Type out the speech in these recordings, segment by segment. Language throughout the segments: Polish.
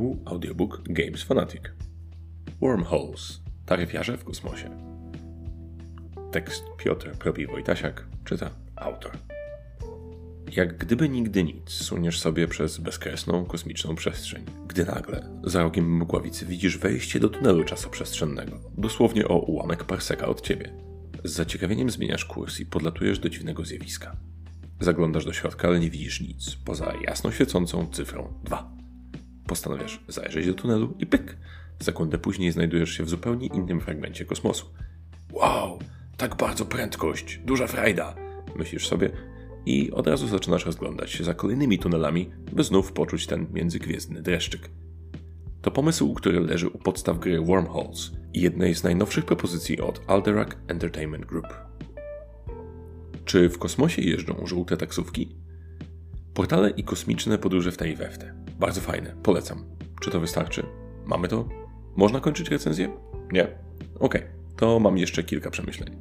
oddziału audiobook Games Fanatic. Wormholes. Taryfiarze w kosmosie. Tekst Piotr Propi-Wojtasiak czyta autor. Jak gdyby nigdy nic, suniesz sobie przez bezkresną kosmiczną przestrzeń. Gdy nagle, za rogiem mgławicy widzisz wejście do tunelu czasoprzestrzennego, dosłownie o ułamek parseka od ciebie. Z zaciekawieniem zmieniasz kurs i podlatujesz do dziwnego zjawiska. Zaglądasz do środka, ale nie widzisz nic, poza jasno świecącą cyfrą 2. Postanawiasz zajrzeć do tunelu i pyk! Sekundę później znajdujesz się w zupełnie innym fragmencie kosmosu. Wow, tak bardzo prędkość, duża frajda, myślisz sobie i od razu zaczynasz rozglądać się za kolejnymi tunelami, by znów poczuć ten międzygwiezdny dreszczyk. To pomysł, który leży u podstaw gry Wormholes i jednej z najnowszych propozycji od Alderac Entertainment Group. Czy w kosmosie jeżdżą żółte taksówki? Portale i kosmiczne podróże w tej weftę. Bardzo fajne, polecam. Czy to wystarczy? Mamy to? Można kończyć recenzję? Nie? Okej, okay. to mam jeszcze kilka przemyśleń.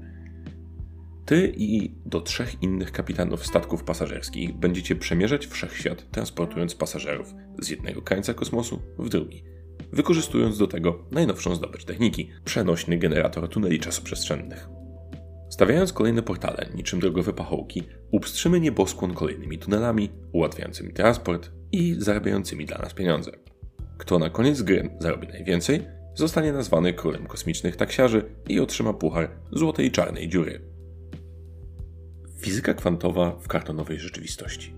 Ty i do trzech innych kapitanów statków pasażerskich będziecie przemierzać wszechświat, transportując pasażerów z jednego krańca kosmosu w drugi, wykorzystując do tego najnowszą zdobycz techniki przenośny generator tuneli czasoprzestrzennych. Stawiając kolejne portale, niczym drogowe pachołki, upstrzymy nieboskłon kolejnymi tunelami, ułatwiającymi transport i zarabiającymi dla nas pieniądze. Kto na koniec gry zarobi najwięcej, zostanie nazwany królem kosmicznych taksiarzy i otrzyma puchar złotej czarnej dziury. Fizyka kwantowa w kartonowej rzeczywistości.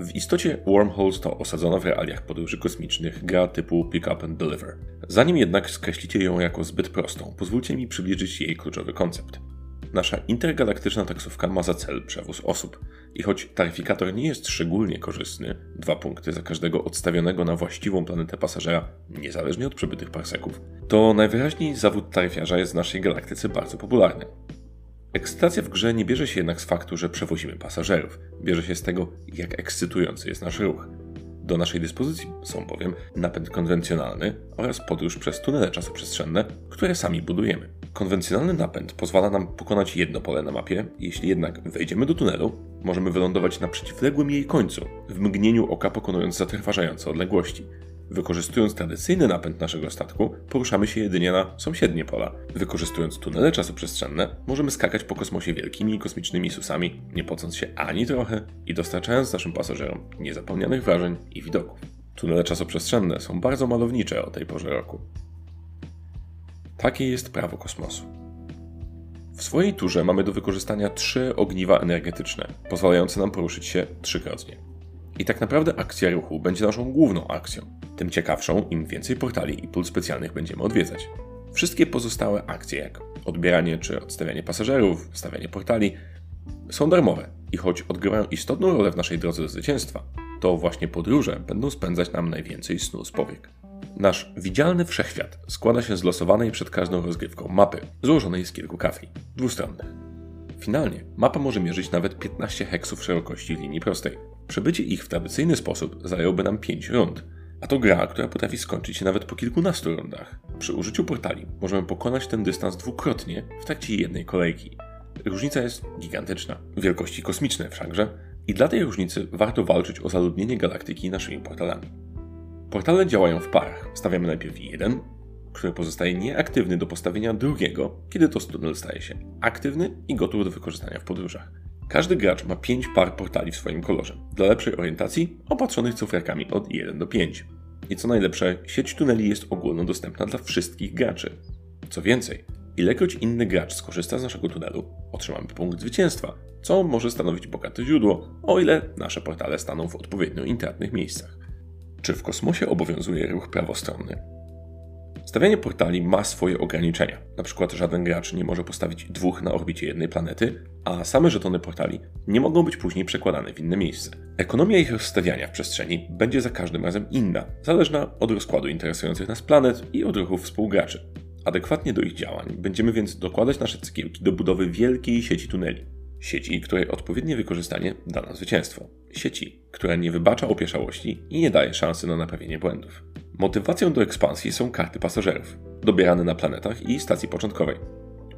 W istocie Wormholes to osadzona w realiach podróży kosmicznych gra typu Pick Up and Deliver. Zanim jednak skreślicie ją jako zbyt prostą, pozwólcie mi przybliżyć jej kluczowy koncept. Nasza intergalaktyczna taksówka ma za cel przewóz osób. I choć taryfikator nie jest szczególnie korzystny, dwa punkty za każdego odstawionego na właściwą planetę pasażera, niezależnie od przebytych parseków, to najwyraźniej zawód taryfiarza jest w naszej galaktyce bardzo popularny. Ekscytacja w grze nie bierze się jednak z faktu, że przewozimy pasażerów, bierze się z tego, jak ekscytujący jest nasz ruch. Do naszej dyspozycji są bowiem napęd konwencjonalny oraz podróż przez tunele czasoprzestrzenne, które sami budujemy. Konwencjonalny napęd pozwala nam pokonać jedno pole na mapie, jeśli jednak wejdziemy do tunelu, możemy wylądować na przeciwległym jej końcu, w mgnieniu oka pokonując zatrważające odległości. Wykorzystując tradycyjny napęd naszego statku, poruszamy się jedynie na sąsiednie pola. Wykorzystując tunele czasoprzestrzenne, możemy skakać po kosmosie wielkimi kosmicznymi susami, nie pocąc się ani trochę i dostarczając naszym pasażerom niezapomnianych wrażeń i widoków. Tunele czasoprzestrzenne są bardzo malownicze o tej porze roku. Takie jest prawo kosmosu. W swojej turze mamy do wykorzystania trzy ogniwa energetyczne, pozwalające nam poruszyć się trzykrotnie. I tak naprawdę akcja ruchu będzie naszą główną akcją. Tym ciekawszą, im więcej portali i pól specjalnych będziemy odwiedzać. Wszystkie pozostałe akcje, jak odbieranie czy odstawianie pasażerów, stawianie portali, są darmowe i choć odgrywają istotną rolę w naszej drodze do zwycięstwa, to właśnie podróże będą spędzać nam najwięcej snu z powiek. Nasz widzialny wszechświat składa się z losowanej przed każdą rozgrywką mapy, złożonej z kilku kafli, dwustronnych. Finalnie mapa może mierzyć nawet 15 heksów szerokości linii prostej. Przebycie ich w tradycyjny sposób zająłby nam 5 rund, a to gra, która potrafi skończyć się nawet po kilkunastu rundach. Przy użyciu portali możemy pokonać ten dystans dwukrotnie w trakcie jednej kolejki. Różnica jest gigantyczna, wielkości kosmiczne wszakże, i dla tej różnicy warto walczyć o zaludnienie galaktyki naszymi portalami. Portale działają w parach. Stawiamy najpierw jeden, który pozostaje nieaktywny do postawienia drugiego, kiedy to tunel staje się aktywny i gotów do wykorzystania w podróżach. Każdy gracz ma 5 par portali w swoim kolorze. Dla lepszej orientacji opatrzonych cyferkami od 1 do 5. I co najlepsze, sieć tuneli jest ogólnodostępna dla wszystkich graczy. Co więcej, ilekroć inny gracz skorzysta z naszego tunelu, otrzymamy punkt zwycięstwa, co może stanowić bogate źródło, o ile nasze portale staną w odpowiednio intratnych miejscach. Czy w kosmosie obowiązuje ruch prawostronny? Stawianie portali ma swoje ograniczenia. Na przykład żaden gracz nie może postawić dwóch na orbicie jednej planety, a same żetony portali nie mogą być później przekładane w inne miejsce. Ekonomia ich rozstawiania w przestrzeni będzie za każdym razem inna, zależna od rozkładu interesujących nas planet i od ruchów współgraczy. Adekwatnie do ich działań będziemy więc dokładać nasze cegiełki do budowy wielkiej sieci tuneli. Sieci, której odpowiednie wykorzystanie da nam zwycięstwo. Sieci, która nie wybacza opieszałości i nie daje szansy na naprawienie błędów. Motywacją do ekspansji są karty pasażerów, dobierane na planetach i stacji początkowej.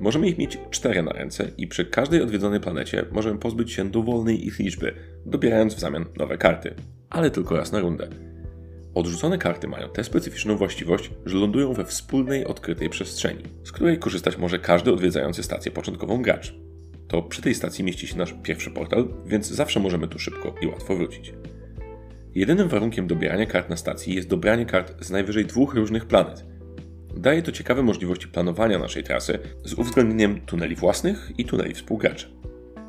Możemy ich mieć cztery na ręce i przy każdej odwiedzonej planecie możemy pozbyć się dowolnej ich liczby, dobierając w zamian nowe karty, ale tylko raz na rundę. Odrzucone karty mają tę specyficzną właściwość, że lądują we wspólnej, odkrytej przestrzeni, z której korzystać może każdy odwiedzający stację początkową gracz. To przy tej stacji mieści się nasz pierwszy portal, więc zawsze możemy tu szybko i łatwo wrócić. Jedynym warunkiem dobierania kart na stacji jest dobranie kart z najwyżej dwóch różnych planet. Daje to ciekawe możliwości planowania naszej trasy z uwzględnieniem tuneli własnych i tuneli współgraczy.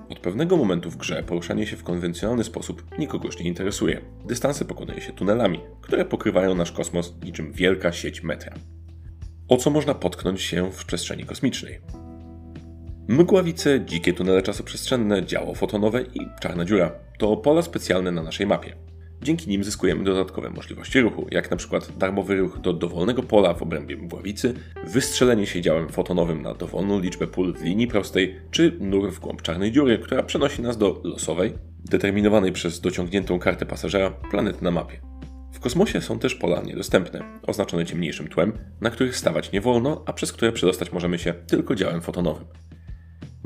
Od pewnego momentu w grze poruszanie się w konwencjonalny sposób nikogo już nie interesuje. Dystanse pokonuje się tunelami, które pokrywają nasz kosmos niczym wielka sieć metra. O co można potknąć się w przestrzeni kosmicznej? Mgławice, dzikie tunele czasoprzestrzenne, działo fotonowe i czarna dziura to pola specjalne na naszej mapie. Dzięki nim zyskujemy dodatkowe możliwości ruchu, jak na przykład darmowy ruch do dowolnego pola w obrębie mgławicy, wystrzelenie się działem fotonowym na dowolną liczbę pól w linii prostej, czy nur w głąb czarnej dziury, która przenosi nas do losowej, determinowanej przez dociągniętą kartę pasażera planety na mapie. W kosmosie są też pola niedostępne, oznaczone ciemniejszym tłem, na których stawać nie wolno, a przez które przedostać możemy się tylko działem fotonowym.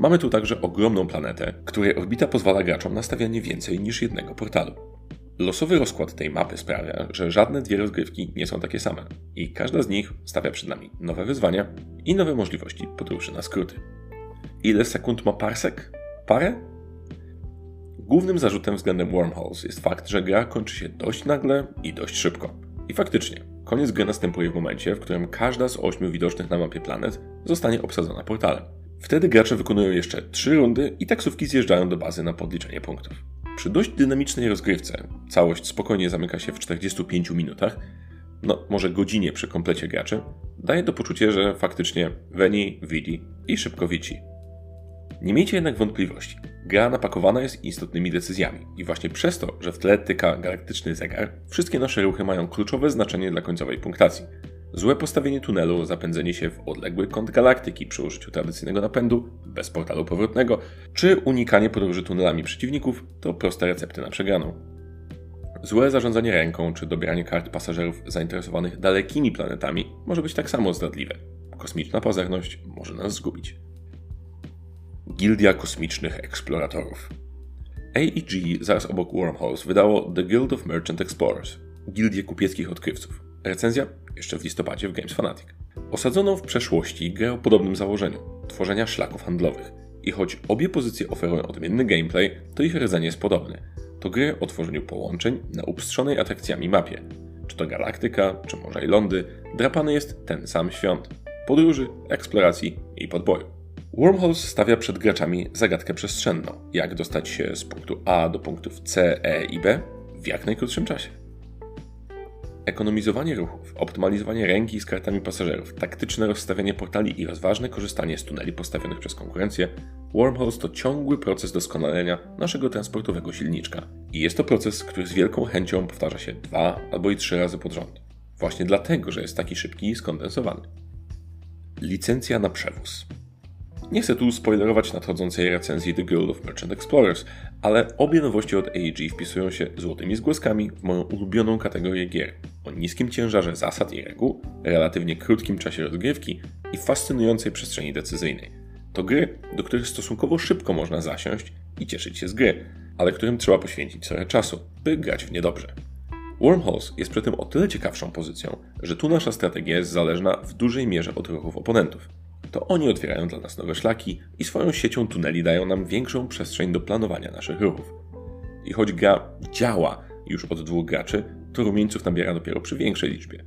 Mamy tu także ogromną planetę, której orbita pozwala graczom na stawianie więcej niż jednego portalu. Losowy rozkład tej mapy sprawia, że żadne dwie rozgrywki nie są takie same i każda z nich stawia przed nami nowe wyzwania i nowe możliwości podróży na skróty. Ile sekund ma parsek? Parę? Głównym zarzutem względem Wormholes jest fakt, że gra kończy się dość nagle i dość szybko. I faktycznie, koniec gry następuje w momencie, w którym każda z ośmiu widocznych na mapie planet zostanie obsadzona portalem. Wtedy gracze wykonują jeszcze trzy rundy i taksówki zjeżdżają do bazy na podliczenie punktów. Przy dość dynamicznej rozgrywce, całość spokojnie zamyka się w 45 minutach, no może godzinie przy komplecie graczy, daje to poczucie, że faktycznie Veni, Vidi i szybko wici. Nie miejcie jednak wątpliwości. Gra napakowana jest istotnymi decyzjami i właśnie przez to, że w tle tyka galaktyczny zegar, wszystkie nasze ruchy mają kluczowe znaczenie dla końcowej punktacji. Złe postawienie tunelu, zapędzenie się w odległy kąt galaktyki przy użyciu tradycyjnego napędu, bez portalu powrotnego, czy unikanie podróży tunelami przeciwników to proste recepty na przegraną. Złe zarządzanie ręką czy dobieranie kart pasażerów zainteresowanych dalekimi planetami może być tak samo zdradliwe. Kosmiczna pazerność może nas zgubić. Gildia Kosmicznych Eksploratorów AEG zaraz obok Wormholes wydało The Guild of Merchant Explorers, Gildię Kupieckich Odkrywców. Recenzja jeszcze w listopadzie w Games Fanatic. Osadzono w przeszłości grę o podobnym założeniu tworzenia szlaków handlowych. I choć obie pozycje oferują odmienny gameplay, to ich rdzenie jest podobny. To gry o tworzeniu połączeń na uprzystrzonej atrakcjami mapie. Czy to galaktyka, czy może i lądy, drapany jest ten sam świąt. Podróży, eksploracji i podboju. Wormholes stawia przed graczami zagadkę przestrzenną, jak dostać się z punktu A do punktów C, E i B w jak najkrótszym czasie. Ekonomizowanie ruchów, optymalizowanie ręki z kartami pasażerów, taktyczne rozstawianie portali i rozważne korzystanie z tuneli postawionych przez konkurencję, Wormholes to ciągły proces doskonalenia naszego transportowego silniczka. I jest to proces, który z wielką chęcią powtarza się dwa albo i trzy razy pod rząd. Właśnie dlatego, że jest taki szybki i skondensowany. Licencja na przewóz. Nie chcę tu spoilerować nadchodzącej recenzji The Guild of Merchant Explorers, ale obie nowości od AEG wpisują się złotymi zgłoskami w moją ulubioną kategorię gier o niskim ciężarze zasad i reguł, relatywnie krótkim czasie rozgrywki i fascynującej przestrzeni decyzyjnej. To gry, do których stosunkowo szybko można zasiąść i cieszyć się z gry, ale którym trzeba poświęcić trochę czasu, by grać w nie dobrze. Wormholes jest przy tym o tyle ciekawszą pozycją, że tu nasza strategia jest zależna w dużej mierze od ruchów oponentów to oni otwierają dla nas nowe szlaki i swoją siecią tuneli dają nam większą przestrzeń do planowania naszych ruchów. I choć gra działa już od dwóch graczy, to rumieńców nabiera dopiero przy większej liczbie.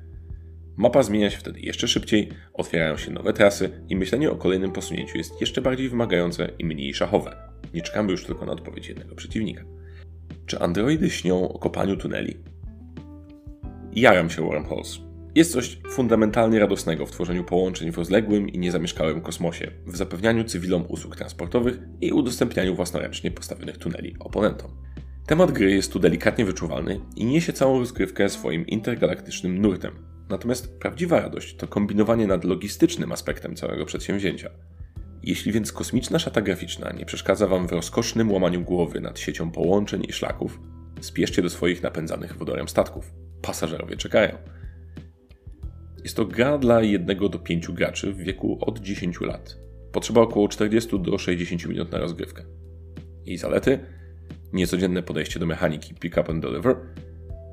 Mapa zmienia się wtedy jeszcze szybciej, otwierają się nowe trasy i myślenie o kolejnym posunięciu jest jeszcze bardziej wymagające i mniej szachowe. Nie czekamy już tylko na odpowiedź jednego przeciwnika. Czy androidy śnią o kopaniu tuneli? Jaram się Wormholes. Jest coś fundamentalnie radosnego w tworzeniu połączeń w rozległym i niezamieszkałym kosmosie, w zapewnianiu cywilom usług transportowych i udostępnianiu własnoręcznie postawionych tuneli oponentom. Temat gry jest tu delikatnie wyczuwalny i niesie całą rozgrywkę swoim intergalaktycznym nurtem. Natomiast prawdziwa radość to kombinowanie nad logistycznym aspektem całego przedsięwzięcia. Jeśli więc kosmiczna szata graficzna nie przeszkadza Wam w rozkosznym łamaniu głowy nad siecią połączeń i szlaków, spieszcie do swoich napędzanych wodorem statków. Pasażerowie czekają. Jest to gra dla jednego do pięciu graczy w wieku od 10 lat. Potrzeba około 40 do 60 minut na rozgrywkę. Jej zalety? Niecodzienne podejście do mechaniki pick up and deliver,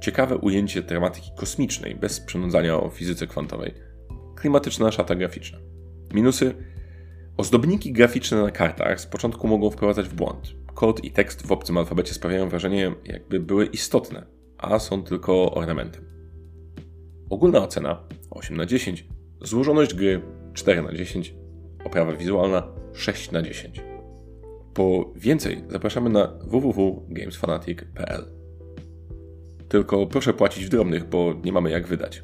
Ciekawe ujęcie tematyki kosmicznej, bez przynudzania o fizyce kwantowej. Klimatyczna szata graficzna. Minusy. Ozdobniki graficzne na kartach z początku mogą wprowadzać w błąd. Kod i tekst w obcym alfabecie sprawiają wrażenie, jakby były istotne, a są tylko ornamentem. Ogólna ocena 8 na 10, złożoność gry 4 na 10, oprawa wizualna 6 na 10. Po więcej zapraszamy na www.gamesfanatic.pl. Tylko proszę płacić w drobnych, bo nie mamy jak wydać.